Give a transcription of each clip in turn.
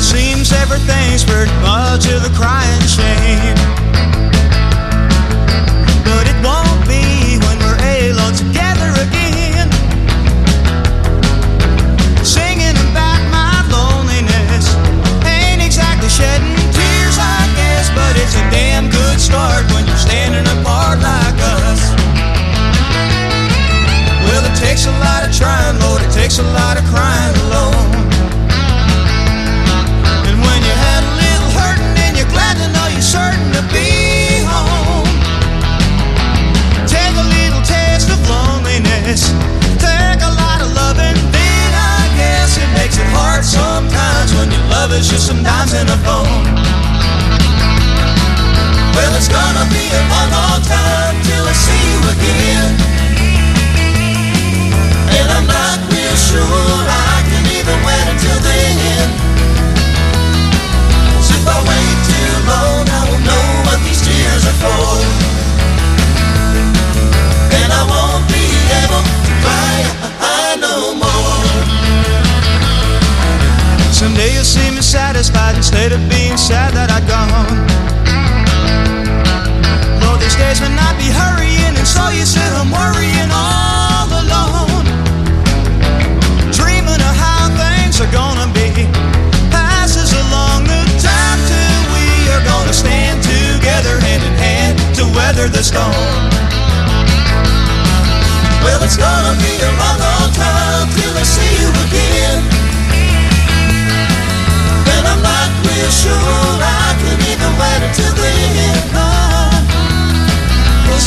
It seems everything's pretty much of a crying shame. But it won't be when we're alone together again. Singing about my loneliness ain't exactly shedding tears, I guess, but it's a damn good start when you're standing apart like us. Well, it takes a lot of trying, Lord, it takes a lot of crying alone. Hard sometimes when your love is just some dimes in a phone. Well, it's gonna be a long, long time till I see you again. Satisfied instead of being sad that I've gone. Though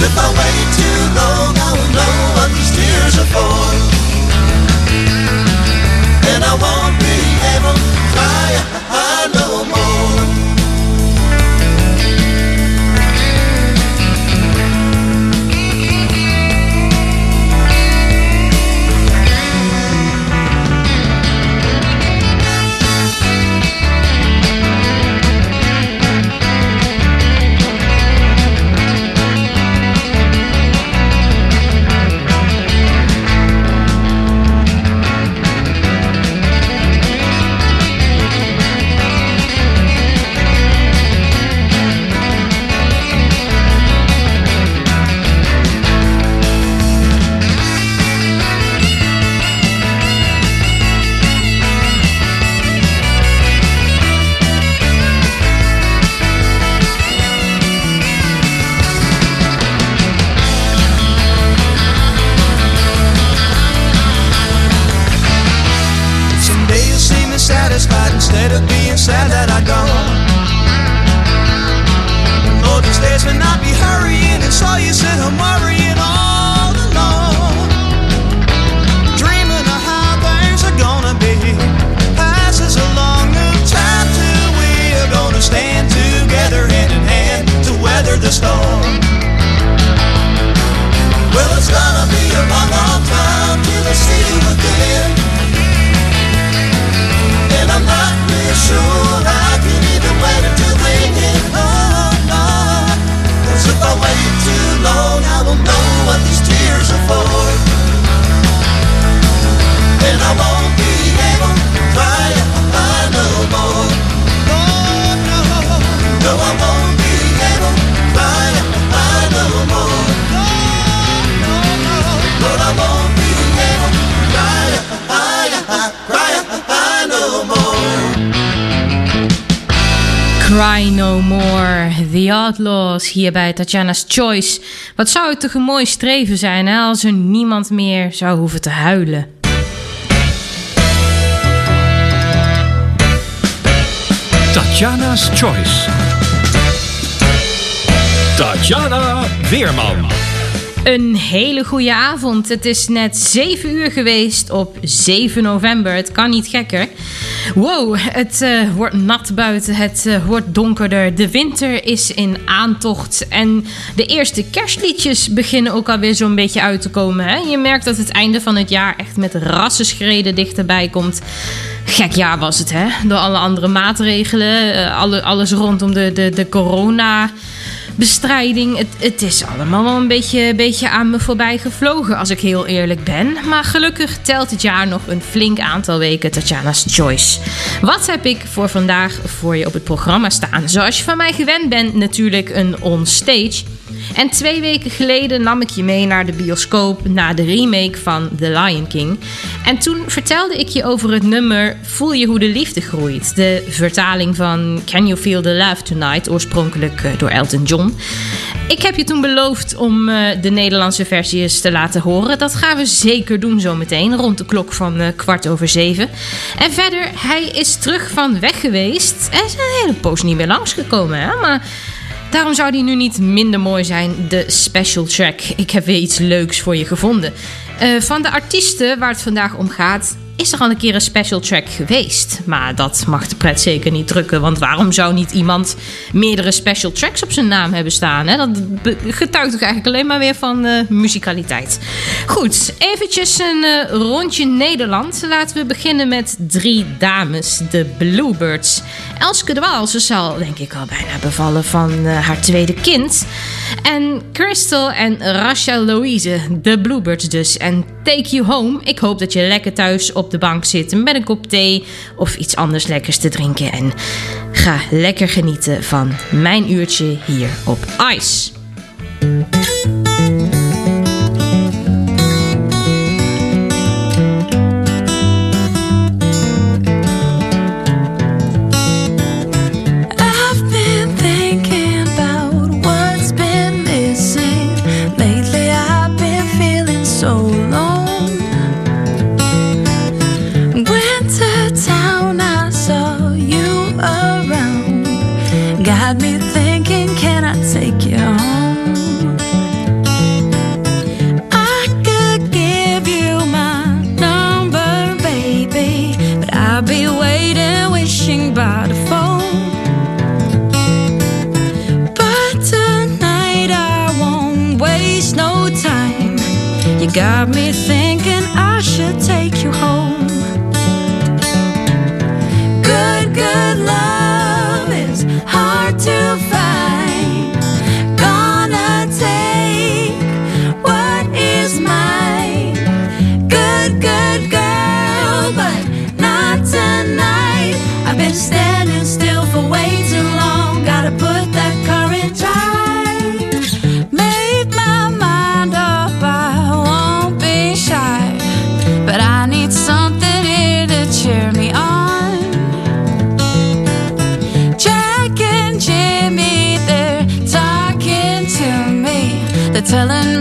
If I wait too long, I will know what these tears are for. And I won't be able to cry Hier bij Tatjana's Choice. Wat zou het toch een mooi streven zijn hè, als er niemand meer zou hoeven te huilen. Tatjana's Choice. Tatjana Weerman. Een hele goede avond. Het is net 7 uur geweest op 7 november. Het kan niet gekker. Wow, het eh, wordt nat buiten. Het eh, wordt donkerder. De winter is in aantocht. En de eerste kerstliedjes beginnen ook alweer zo'n beetje uit te komen. Hè? Je merkt dat het einde van het jaar echt met rassenschreden dichterbij komt. Gek jaar was het, hè? Door alle andere maatregelen. eh, alle, alles rondom de, de, de corona bestrijding. Het, het is allemaal wel een beetje, beetje aan me voorbij gevlogen, als ik heel eerlijk ben. Maar gelukkig telt het jaar nog een flink aantal weken Tatjana's Choice. Wat heb ik voor vandaag voor je op het programma staan? Zoals je van mij gewend bent, natuurlijk een onstage. En twee weken geleden nam ik je mee naar de bioscoop naar de remake van The Lion King. En toen vertelde ik je over het nummer Voel je hoe de liefde groeit. De vertaling van Can You Feel the Love Tonight, oorspronkelijk eh, door Elton John. Ik heb je toen beloofd om eh, de Nederlandse versie eens te laten horen. Dat gaan we zeker doen zometeen, rond de klok van eh, kwart over zeven. En verder, hij is terug van weg geweest. Hij is een hele poos niet meer langsgekomen, hè? maar... Daarom zou die nu niet minder mooi zijn, de special track. Ik heb weer iets leuks voor je gevonden. Eh, van de artiesten waar het vandaag om gaat, is er al een keer een special track geweest. Maar dat mag de pret zeker niet drukken, want waarom zou niet iemand meerdere special tracks op zijn naam hebben staan? Hè? Dat getuigt toch eigenlijk alleen maar weer van eh, muzikaliteit. Goed, eventjes een eh, rondje Nederland. Laten we beginnen met drie dames, de Bluebirds. Elske de Waal, ze zal denk ik al bijna bevallen van eh, haar tweede kind. En Crystal en Rachel Louise, de Bluebirds dus. En Take You Home. Ik hoop dat je lekker thuis op de bank zit met een kop thee of iets anders lekkers te drinken. En ga lekker genieten van mijn uurtje hier op Ice. Got me thinking I should take you telling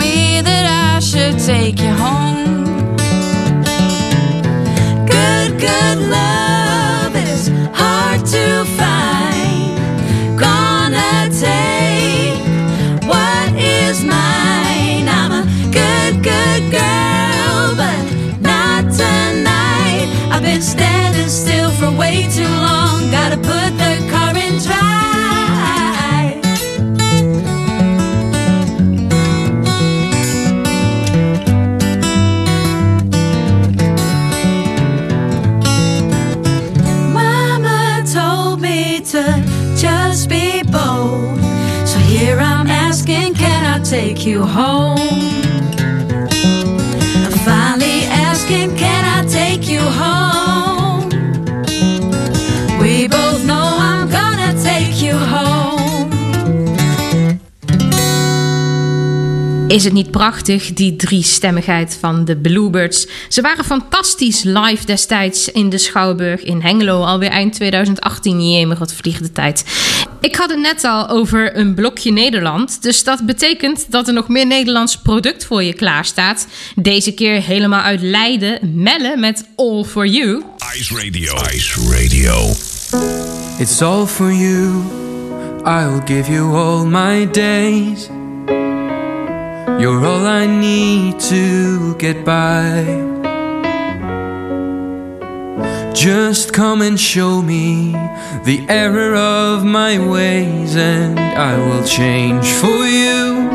take you home? Is het niet prachtig, die driestemmigheid van de Bluebirds? Ze waren fantastisch live destijds in de Schouwburg in Hengelo, alweer eind 2018. Jemig, wat vliegt de tijd. Ik had het net al over een blokje Nederland, dus dat betekent dat er nog meer Nederlands product voor je klaar staat. Deze keer helemaal uit Leiden, Melle met All For You. Ice Radio. Ice Radio. It's all for you. I'll give you all my days. You're all I need to get by. Just come and show me the error of my ways, and I will change for you.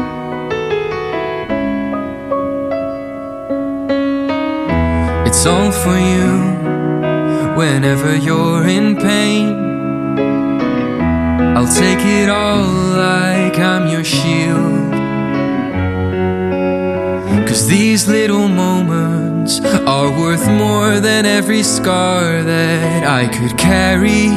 It's all for you whenever you're in pain. I'll take it all like I'm your shield. Cause these little moments are worth more than every scar that I could carry.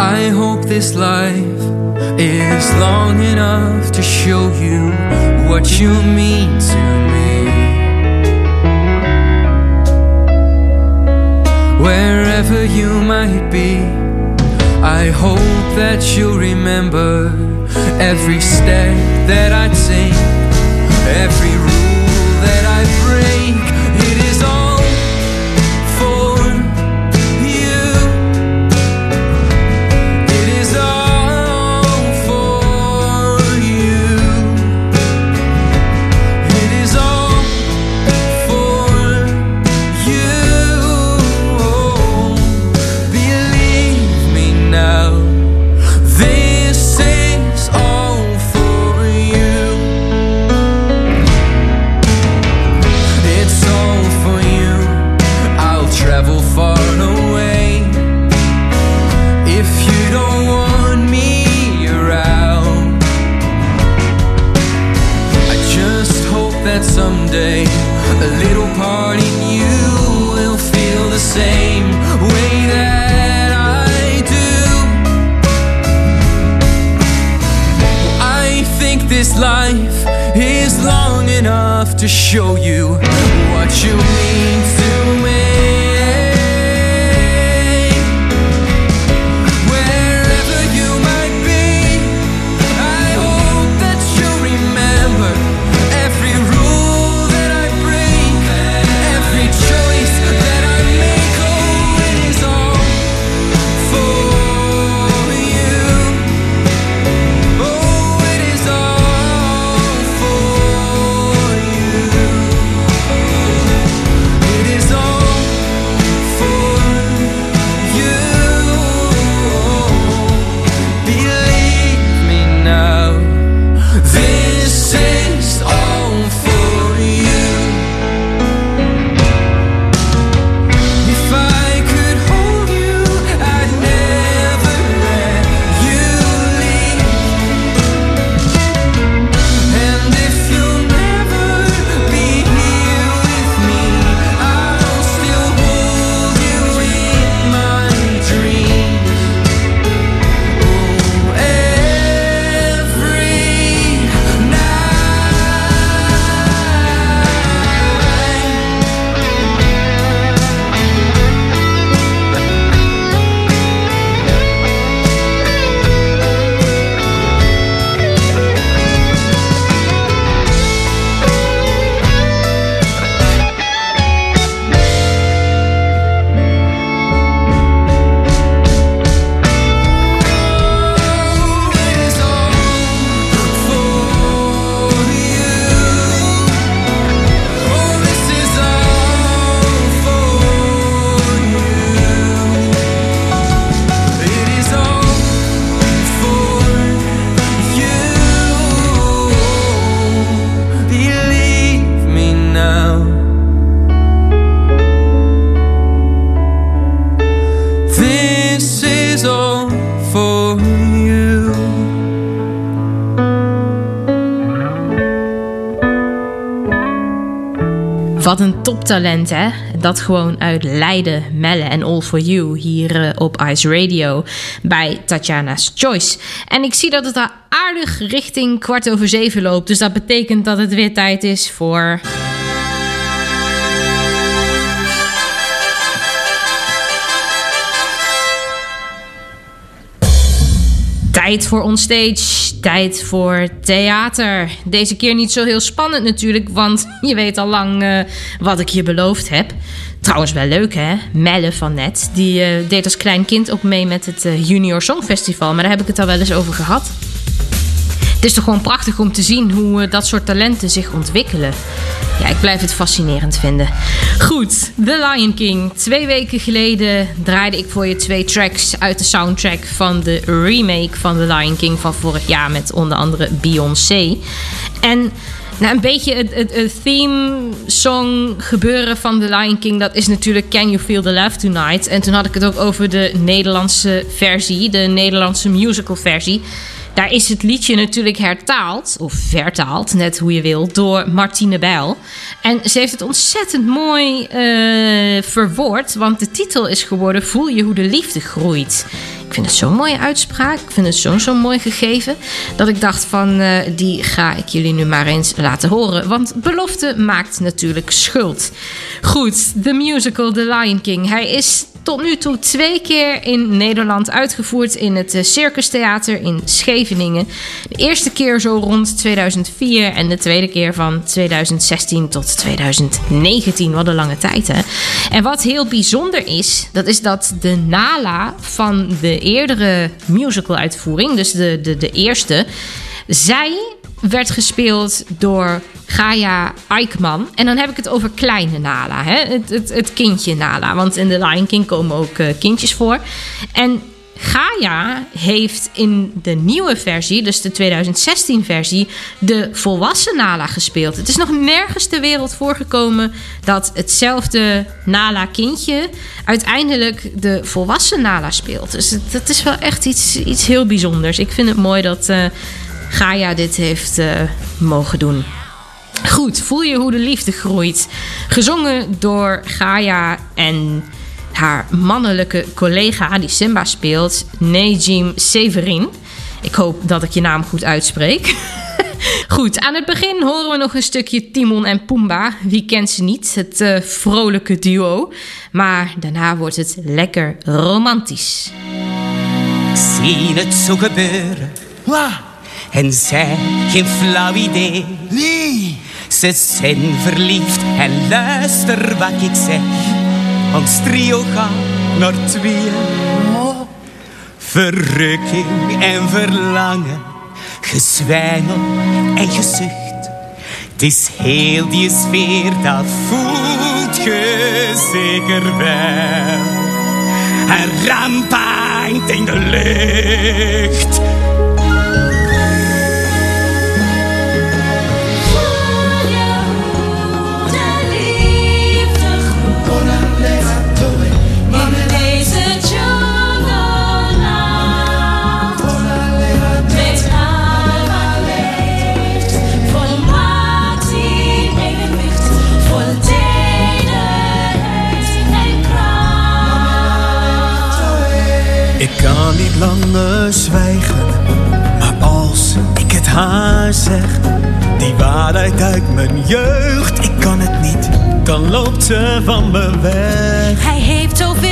I hope this life is long enough to show you what you mean to me. Wherever you might be, I hope that you'll remember every step that I take, every rule that I break. Dat gewoon uit Leiden, Melle en All For You hier eh, op Ice Radio bij Tatjana's Choice. En ik zie dat het daar aardig richting kwart over zeven loopt. Dus dat betekent dat het weer tijd is voor... Tijd voor onstage, tijd voor theater. Deze keer niet zo heel spannend natuurlijk, want je weet al lang eh, wat ik je beloofd heb. Trouwens wel leuk hè, Melle van net. Die eh, deed als klein kind ook mee met het eh, Junior Songfestival. Maar daar heb ik het al wel eens over gehad. Het is toch gewoon prachtig om te zien hoe eh, dat soort talenten zich ontwikkelen. Ja, ik blijf het fascinerend vinden. Goed, The Lion King. Twee weken geleden draaide ik voor je twee tracks uit de soundtrack van de remake van The Lion King van vorig jaar met onder andere Beyoncé. En nou, een beetje het, het, het theme song gebeuren van The Lion King, dat is natuurlijk Can You Feel the Love Tonight. En toen had ik het ook over de Nederlandse versie, de Nederlandse musical versie. Daar is het liedje natuurlijk hertaald, of vertaald, net hoe je wil, door Martine Bijl. En ze heeft het ontzettend mooi eh, verwoord, want de titel is geworden Voel je hoe de liefde groeit. Ik vind het zo'n mooie uitspraak, ik vind het zo'n zo'n mooi gegeven, dat ik dacht van eh, die ga ik jullie nu maar eens laten horen. Want belofte maakt natuurlijk schuld. Goed, de musical The Lion King. Hij is tot nu toe twee keer in Nederland uitgevoerd in het eh, Circus Theater in Scheveningen. De eerste keer zo rond 2004 en de tweede keer van 2016 tot 2019. Wat een lange tijd hè. En wat heel bijzonder is, dat is dat de Nala van de eerdere musical uitvoering, dus de, de, de eerste, zij werd gespeeld door Gaia Eichmann. En dan heb ik het over kleine Nala, hè? Het, het, het kindje Nala. Want in The Lion King komen ook eh, kindjes voor. En Gaia heeft in de nieuwe versie, dus de 2016-versie, de volwassen Nala gespeeld. Het is nog nergens ter wereld voorgekomen dat hetzelfde Nala-kindje uiteindelijk de volwassen Nala speelt. Dus dat is wel echt iets, iets heel bijzonders. Ik vind het mooi dat eh, Gaia dit heeft eh, mogen doen. Goed, voel je hoe de liefde groeit. Gezongen door Gaia en haar mannelijke collega die Simba speelt, Nejim Severin. Ik hoop dat ik je naam goed uitspreek. Goed, aan het begin horen we nog een stukje Timon en Pumbaa. Wie kent ze niet? Het eh, vrolijke duo. Maar daarna wordt het lekker romantisch. Zien het zo gebeuren. En zij geen flauw idee. Nee. Ze zijn verliefd en luister wat ik zeg. Ons trio gaat naar tweeën. Verrukking en verlangen. Gezwijmel en gezucht. Het is heel die sfeer, dat voelt je zeker wel. Een ramp hangt in de lucht. Kan niet langer zwijgen, maar als ik het haar zeg, die waarheid uit mijn jeugd, ik kan het niet, dan loopt ze van me weg. Hij heeft zoveel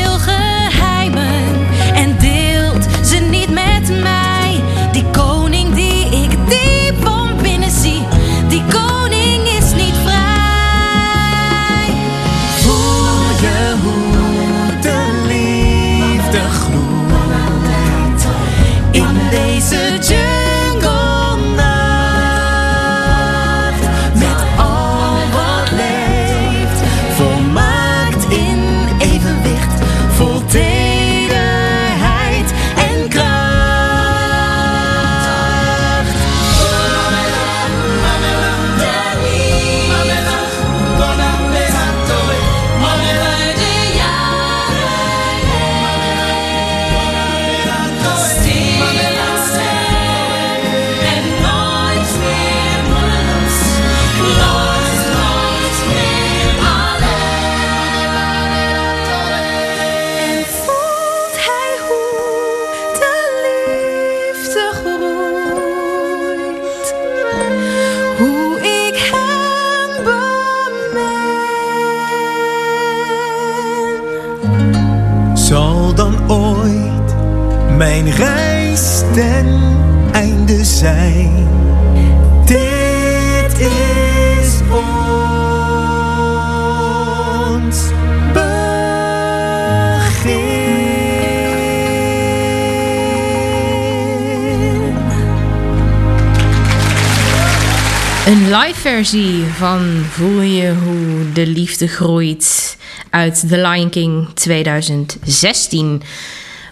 versie van Voel je hoe de liefde groeit uit The Lion King 2016.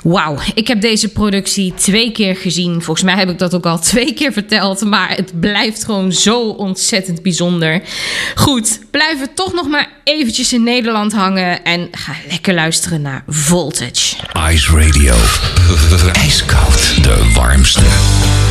Wauw, ik heb deze productie twee keer gezien. Volgens mij heb ik dat ook al twee keer verteld. Maar het blijft gewoon zo ontzettend bijzonder. Goed, blijven we toch nog maar eventjes in Nederland hangen. En ga lekker luisteren naar Voltage. Ice Radio. IJskoud. De warmste.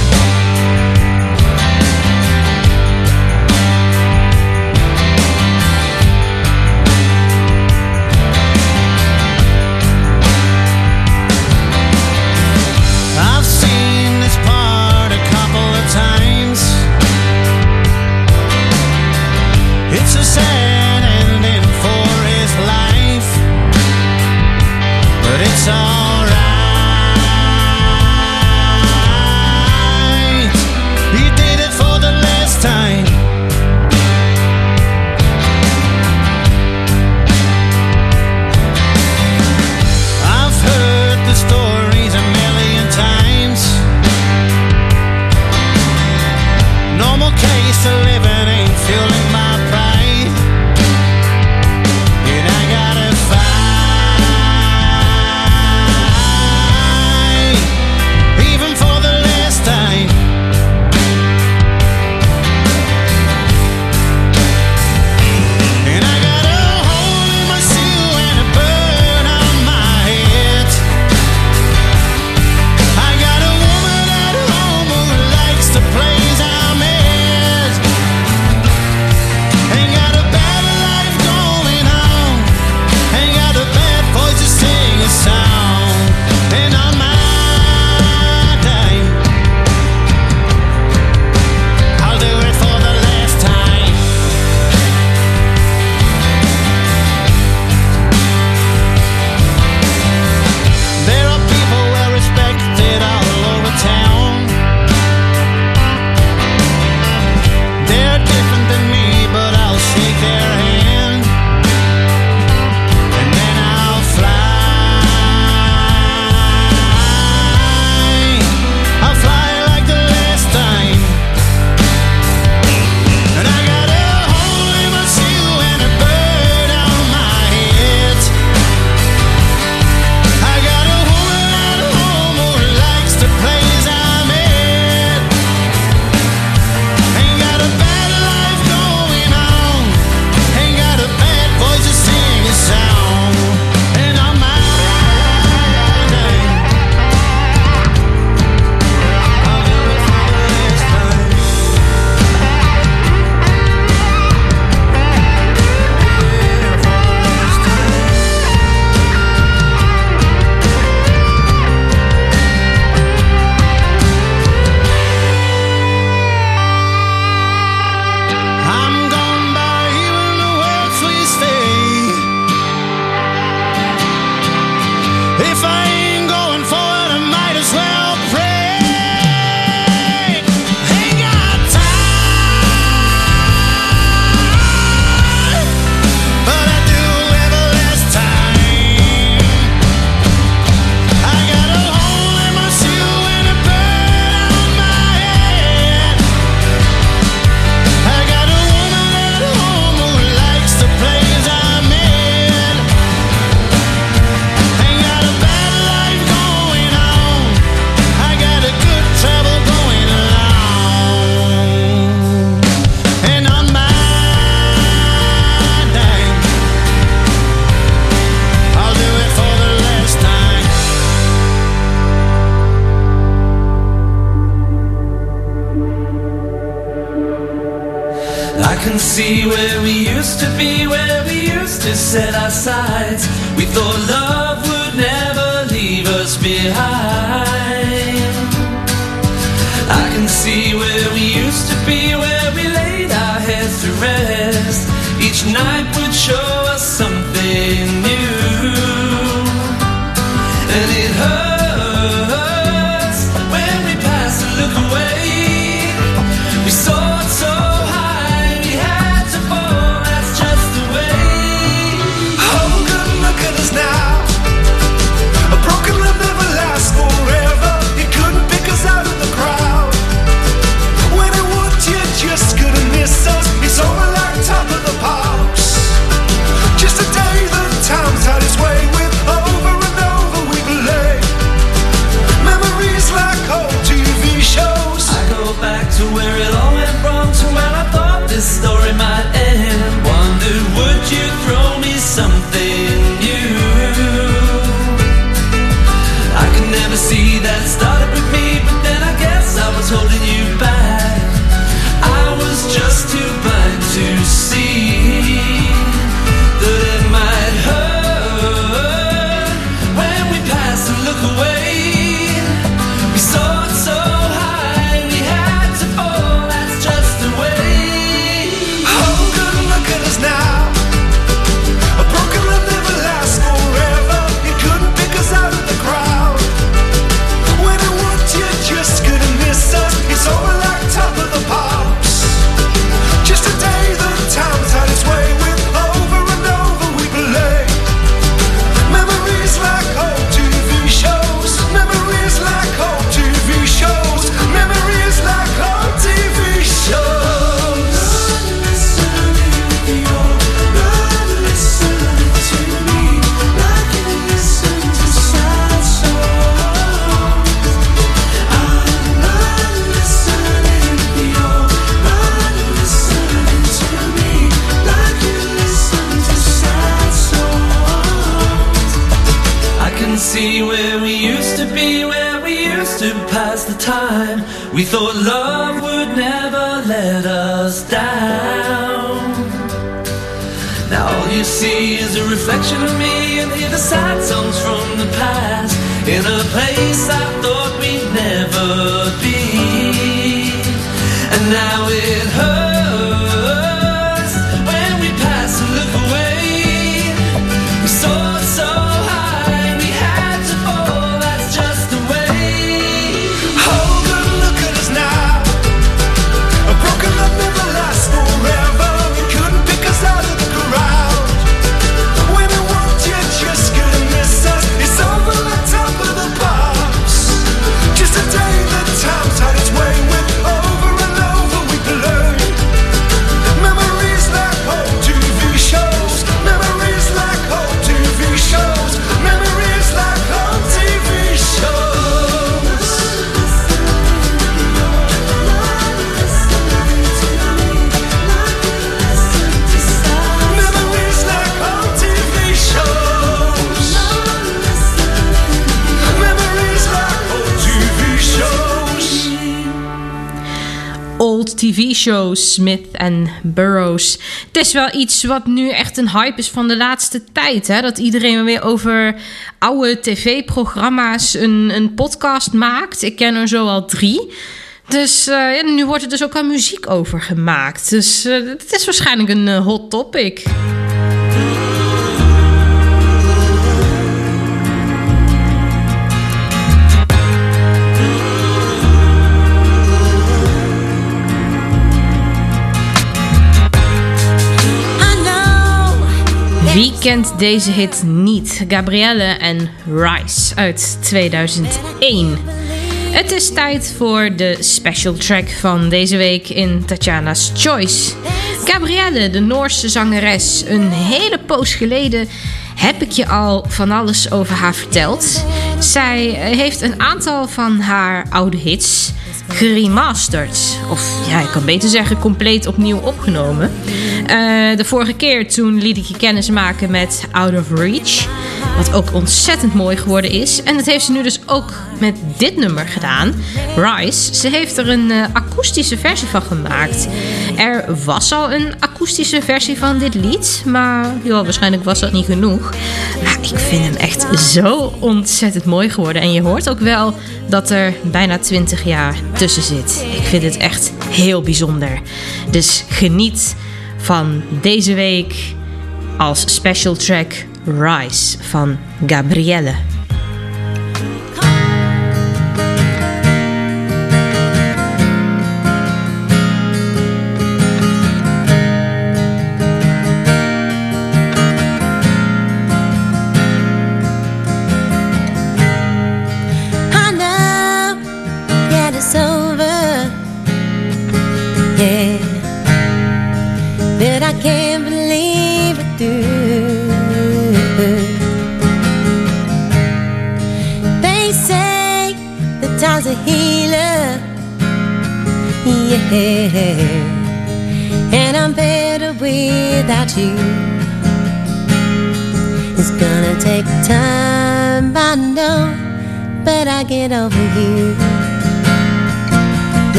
TV-shows, Smith en Burroughs. Het is wel iets wat nu echt een hype is van de laatste tijd. Hè? Dat iedereen weer over oude tv-programma's een, een podcast maakt. Ik ken er zo al drie. Dus eh, nu wordt er dus ook al muziek over gemaakt. Dus eh, het is waarschijnlijk een eh, hot topic. Wie kent deze hit niet? Gabrielle en Rice uit 2001. Het is tijd voor de special track van deze week in Tatjana's Choice. Gabrielle, de Noorse zangeres, een hele poos geleden heb ik je al van alles over haar verteld. Zij eh, heeft een aantal van haar oude hits geremasterd. Of ja, ik kan beter zeggen compleet opnieuw opgenomen. Eh, de vorige keer toen liet ik je kennis maken met Out of Reach. Wat ook ontzettend mooi geworden is. En dat heeft ze nu dus ook met dit nummer gedaan. Rise. Ze heeft er een eh, akoestische versie van gemaakt. Er was al een akoestische versie van dit lied. Maar joh, waarschijnlijk was dat niet genoeg. Maar ik vind hem echt zo ontzettend mooi geworden. En je hoort ook wel dat er bijna 20 jaar tussen zit. Ik vind het echt heel bijzonder. Dus geniet van deze week als special track Rise van Gabrielle.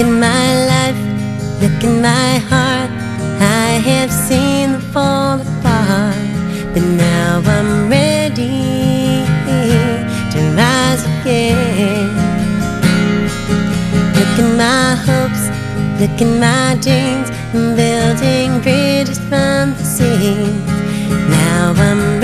At my life, look at my heart. I have seen them fall apart, but now I'm ready to rise again. Look at my hopes, look at my dreams, I'm building bridges from the sea. Now I'm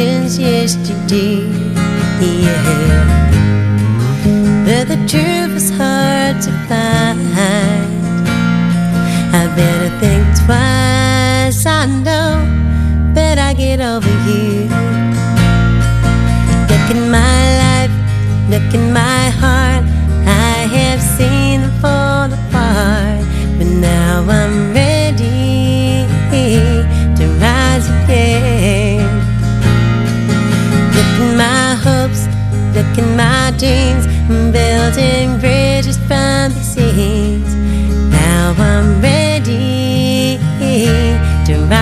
questions yesterday, yeah. But the truth was hard to find. I better think twice, I know, but I get over you. mountains and building bridges from the seas. Now I'm ready to.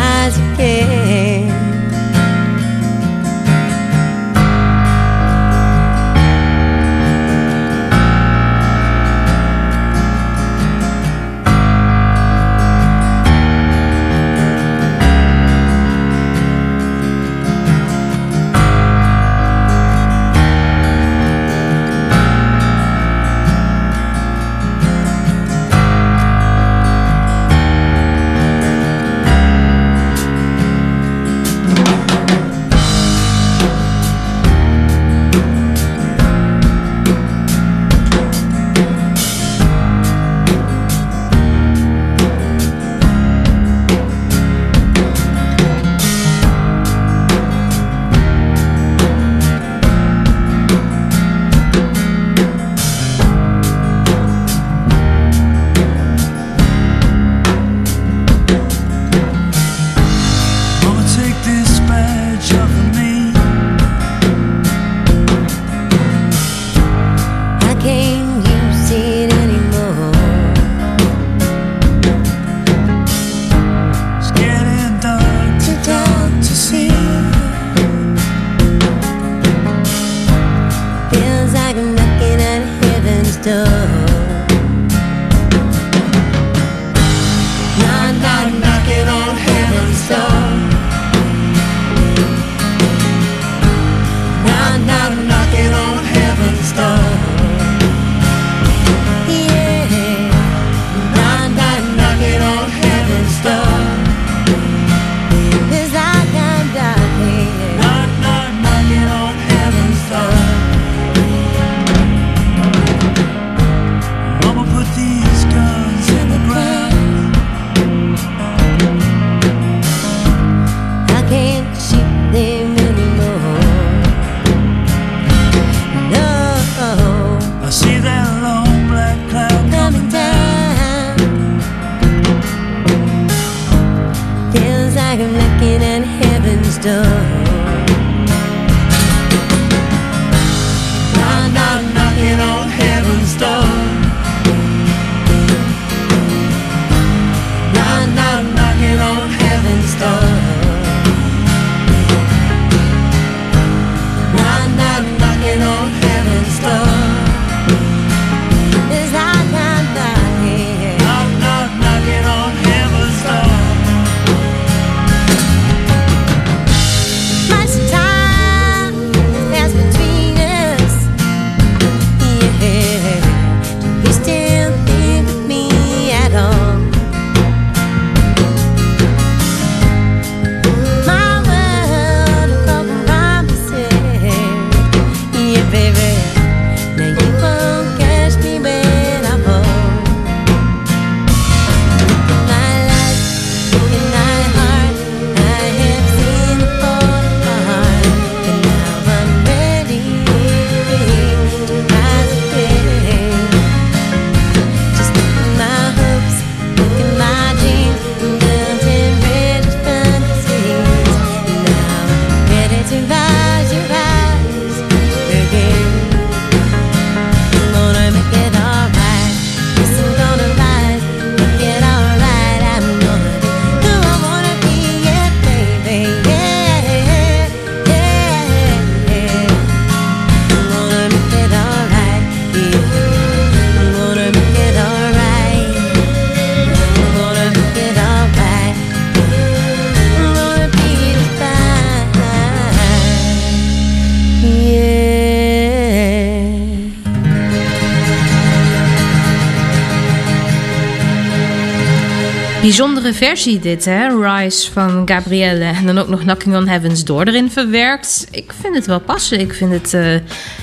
versie dit, hè? Rise van Gabrielle. En dan ook nog Knocking on Heaven's Door erin verwerkt. Ik vind het wel passen. Ik vind het eh,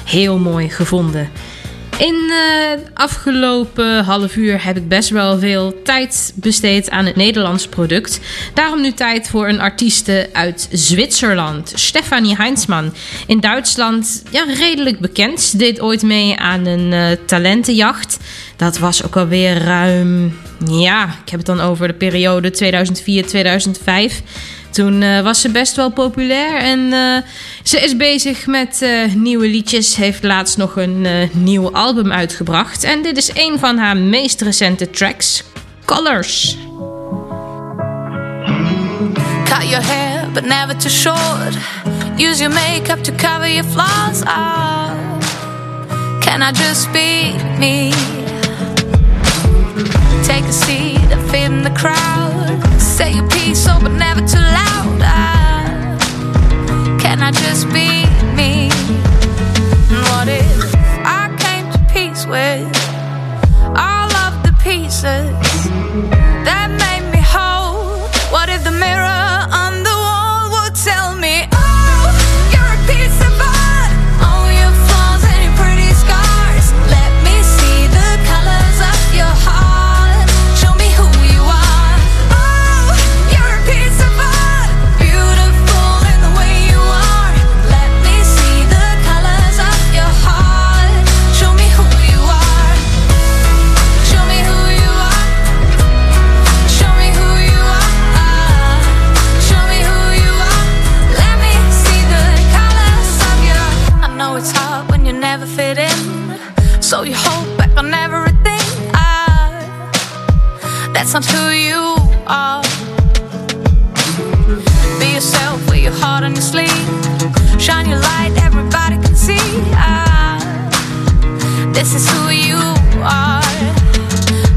heel mooi gevonden. In de afgelopen half uur heb ik best wel veel tijd besteed aan het Nederlands product. Daarom nu tijd voor een artieste uit Zwitserland, Stefanie Heinzmann. In Duitsland ja, redelijk bekend. Ze deed ooit mee aan een eh, talentenjacht. Dat was ook alweer ruim. Ja, ik heb het dan over de periode 2004-2005. Toen uh, was ze best wel populair en uh, ze is bezig met uh, nieuwe liedjes. Heeft laatst nog een nieuw album uitgebracht. En dit is een van haar meest recente tracks: Colors. Cut your hair, but never too short. Use your makeup to cover your flaws. Oh, can I just be me? Take a seat and in the crowd. Say your piece, oh, but never too loud. I, can I just be me? What if I came to peace with all of the pieces? this is who you are.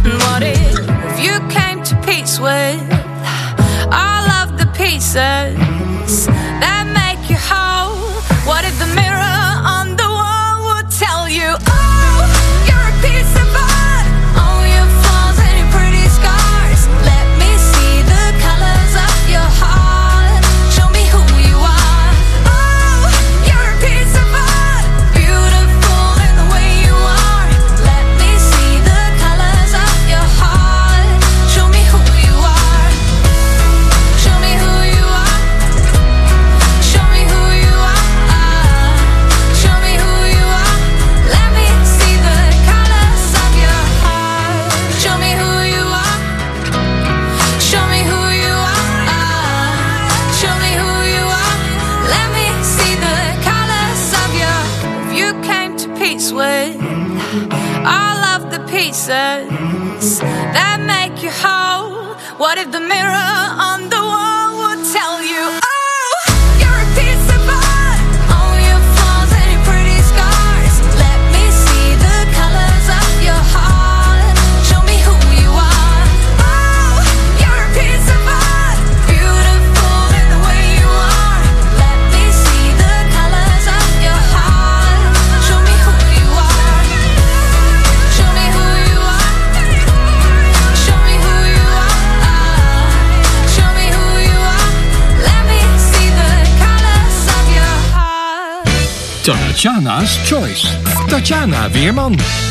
And what if you came to peace with all of the pieces that make you whole? What if the Tatjana's Choice. Tatjana Weerman.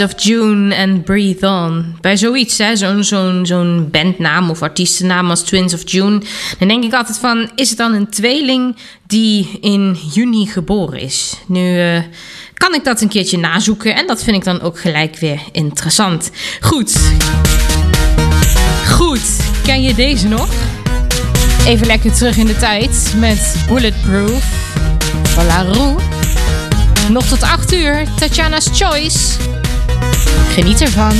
Of June and Breathe On. Bij zoiets, hè, zo'n zo'n bandnaam of artiestennaam als Twins of June, dan denk ik altijd van: is het dan een tweeling die in juni geboren is? Nu. Eh, kan ik dat een keertje nazoeken en dat vind ik dan ook gelijk weer interessant. Goed. Goed. Ken je deze nog? Even lekker terug in de tijd met Bulletproof van La Nog tot 8 uur, Tatjana's Choice. Geniet ervan.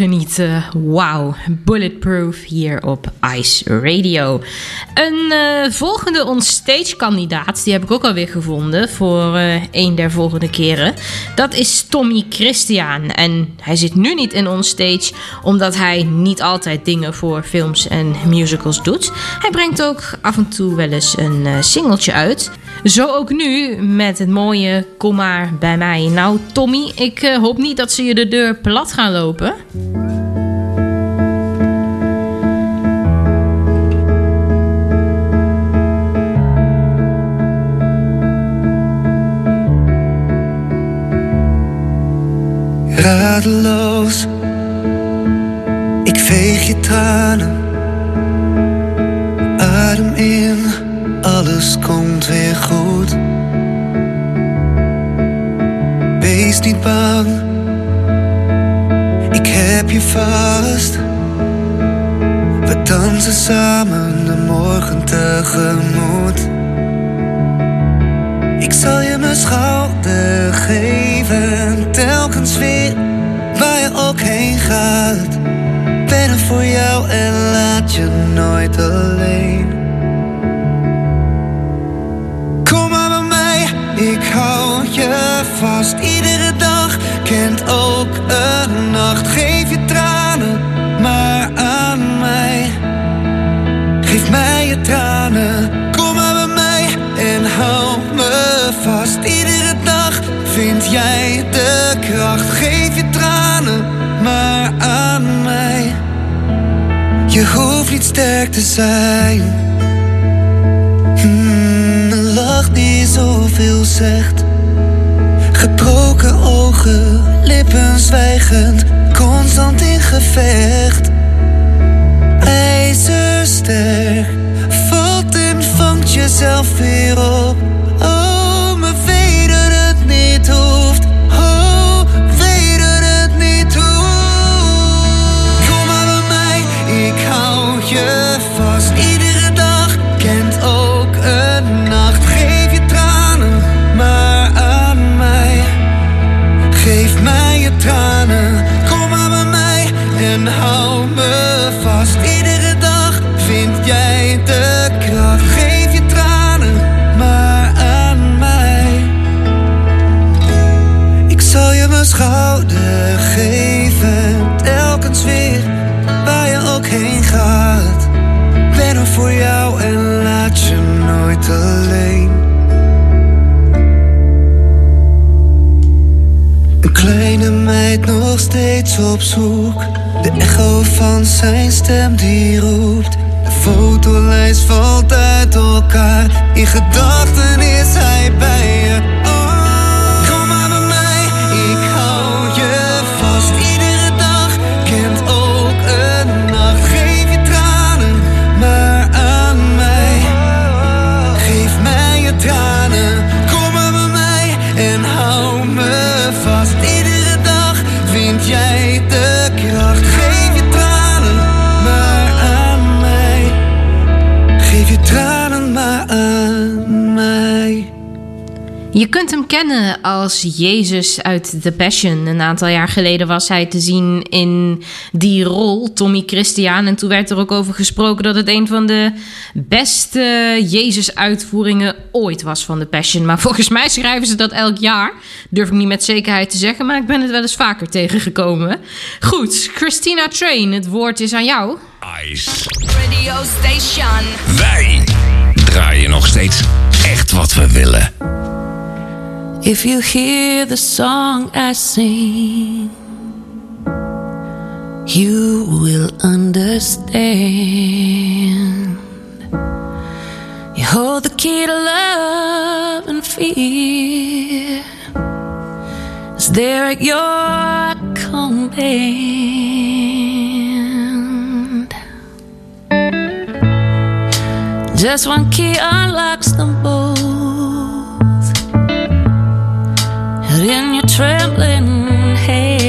genieten. Wauw, Bulletproof hier op Ice Radio. Een eh, volgende onstage kandidaat, die heb ik ook alweer gevonden voor uh, een der volgende keren. Dat is Tommy Christian. En hij zit nu niet in onstage, omdat hij niet altijd dingen voor films en musicals doet. Hij brengt ook af en toe wel eens een uh, singeltje uit. Zo ook nu met het mooie Kom maar bij mij. Nou, Tommy, ik eh, hoop niet dat ze je de deur plat gaan lopen. Radeloos, ik veeg je adem in alles komt weer goed. Wees niet bang, ik heb je vast. We dansen samen de morgen tegemoet. Ik zal je mijn schouder geven, telkens weer waar je ook heen gaat. Ben er voor jou en laat je nooit alleen. Vast. Iedere dag kent ook een nacht. Geef je tranen maar aan mij. Geef mij je tranen, kom maar bij mij en hou me vast. Iedere dag vind jij de kracht. Geef je tranen maar aan mij. Je hoeft niet sterk te zijn. Hmm, een lach die zoveel zegt. Lippen zwijgend, constant in gevecht. IJzersterk, valt en vangt jezelf weer op. Oh, maar weet dat het niet hoeft. Oh, weet dat het niet hoeft. Kom maar bij mij, ik hou je op zoek. De echo van zijn stem die roept. De fotolijst valt uit elkaar. In gedachten kunt hem kennen als Jezus uit The Passion. Een aantal jaar geleden was hij te zien in die rol, Tommy Christian. En toen werd er ook over gesproken dat het een van de beste Jezus-uitvoeringen ooit was van The Passion. Maar volgens mij schrijven ze dat elk jaar. Durf ik niet met zekerheid te zeggen, maar ik ben het wel eens vaker tegengekomen. Goed, Christina Train, het woord is aan jou. Ice. Radio station. Wij draaien nog steeds echt wat we willen. If you hear the song I sing, you will understand. You hold the key to love and fear. It's there at your command. Just one key unlocks them both. Trembling hand.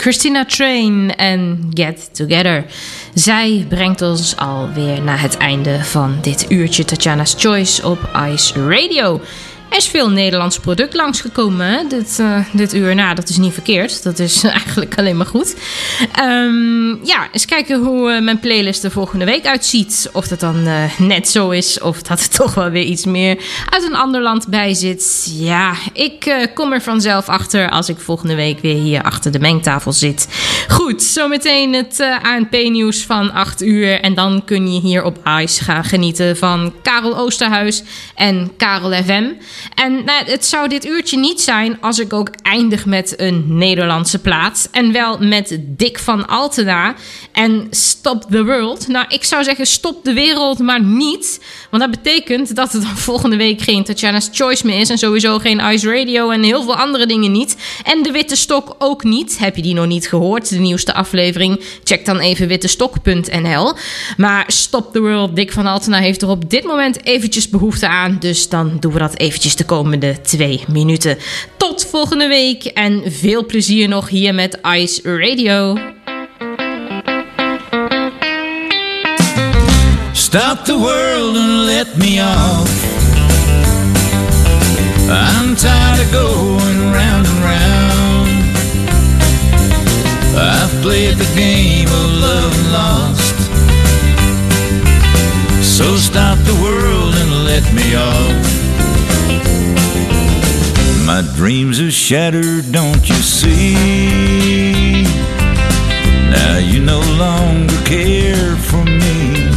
Christina Train en Get Together. Zij brengt ons alweer naar het einde van dit uurtje Tatjana's Choice op Ice Radio. Er is veel Nederlands product langsgekomen? Dit, eh, dit uur. Nou, dat is niet verkeerd. Dat is eigenlijk alleen maar goed. Ehm, ja, eens kijken hoe eh, mijn playlist er volgende week uitziet. Of dat dan eh, net zo is. Of dat er toch wel weer iets meer uit een ander land bij zit. Ja, ik kom er vanzelf achter als ik volgende week weer hier achter de mengtafel zit. Goed, zometeen het ANP-nieuws van 8 uur. En dan kun je hier op ICE gaan genieten van Karel Oosterhuis en Karel FM. En nou, het zou dit uurtje niet zijn als ik ook eindig met een Nederlandse plaat. En wel met Dick van Altena en Stop the World. Nou, ik zou zeggen stop de wereld, maar niet. Want dat betekent dat het dan volgende week geen Tatjana's Choice meer is. En sowieso geen Ice Radio en heel veel andere dingen niet. En de Witte Stok ook niet. Heb je die nog niet gehoord? De nieuwste aflevering? Check dan even wittestok.nl. Maar Stop the World, Dick van Altena heeft er op dit moment eventjes behoefte aan. Dus dan doen we dat eventjes de komende twee minuten. Tot volgende week en veel plezier nog hier met Ice Radio. Stop the world and let me off. I'm tired of going round and round. I've played the game of love and lost. So stop the world and let me off. My dreams are shattered, don't you see? Now you no longer care for me.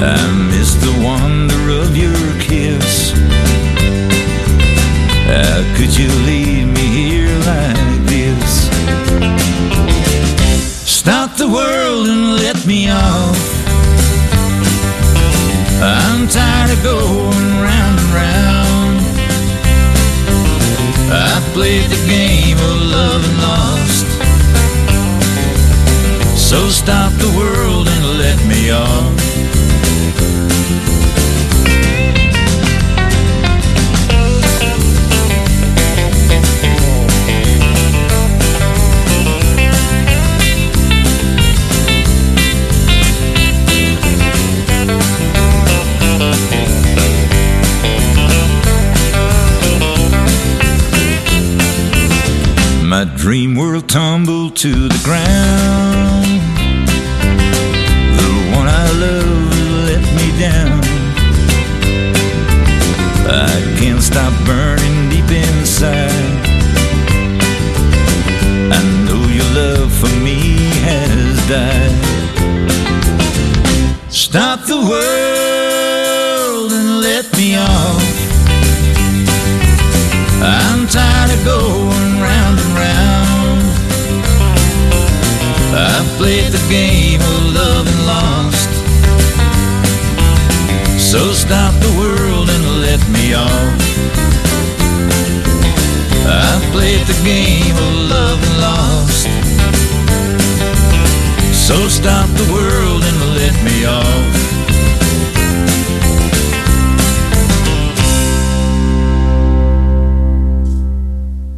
I miss the wonder of your kiss. How could you world and let me off. My dream world tumbled to the ground.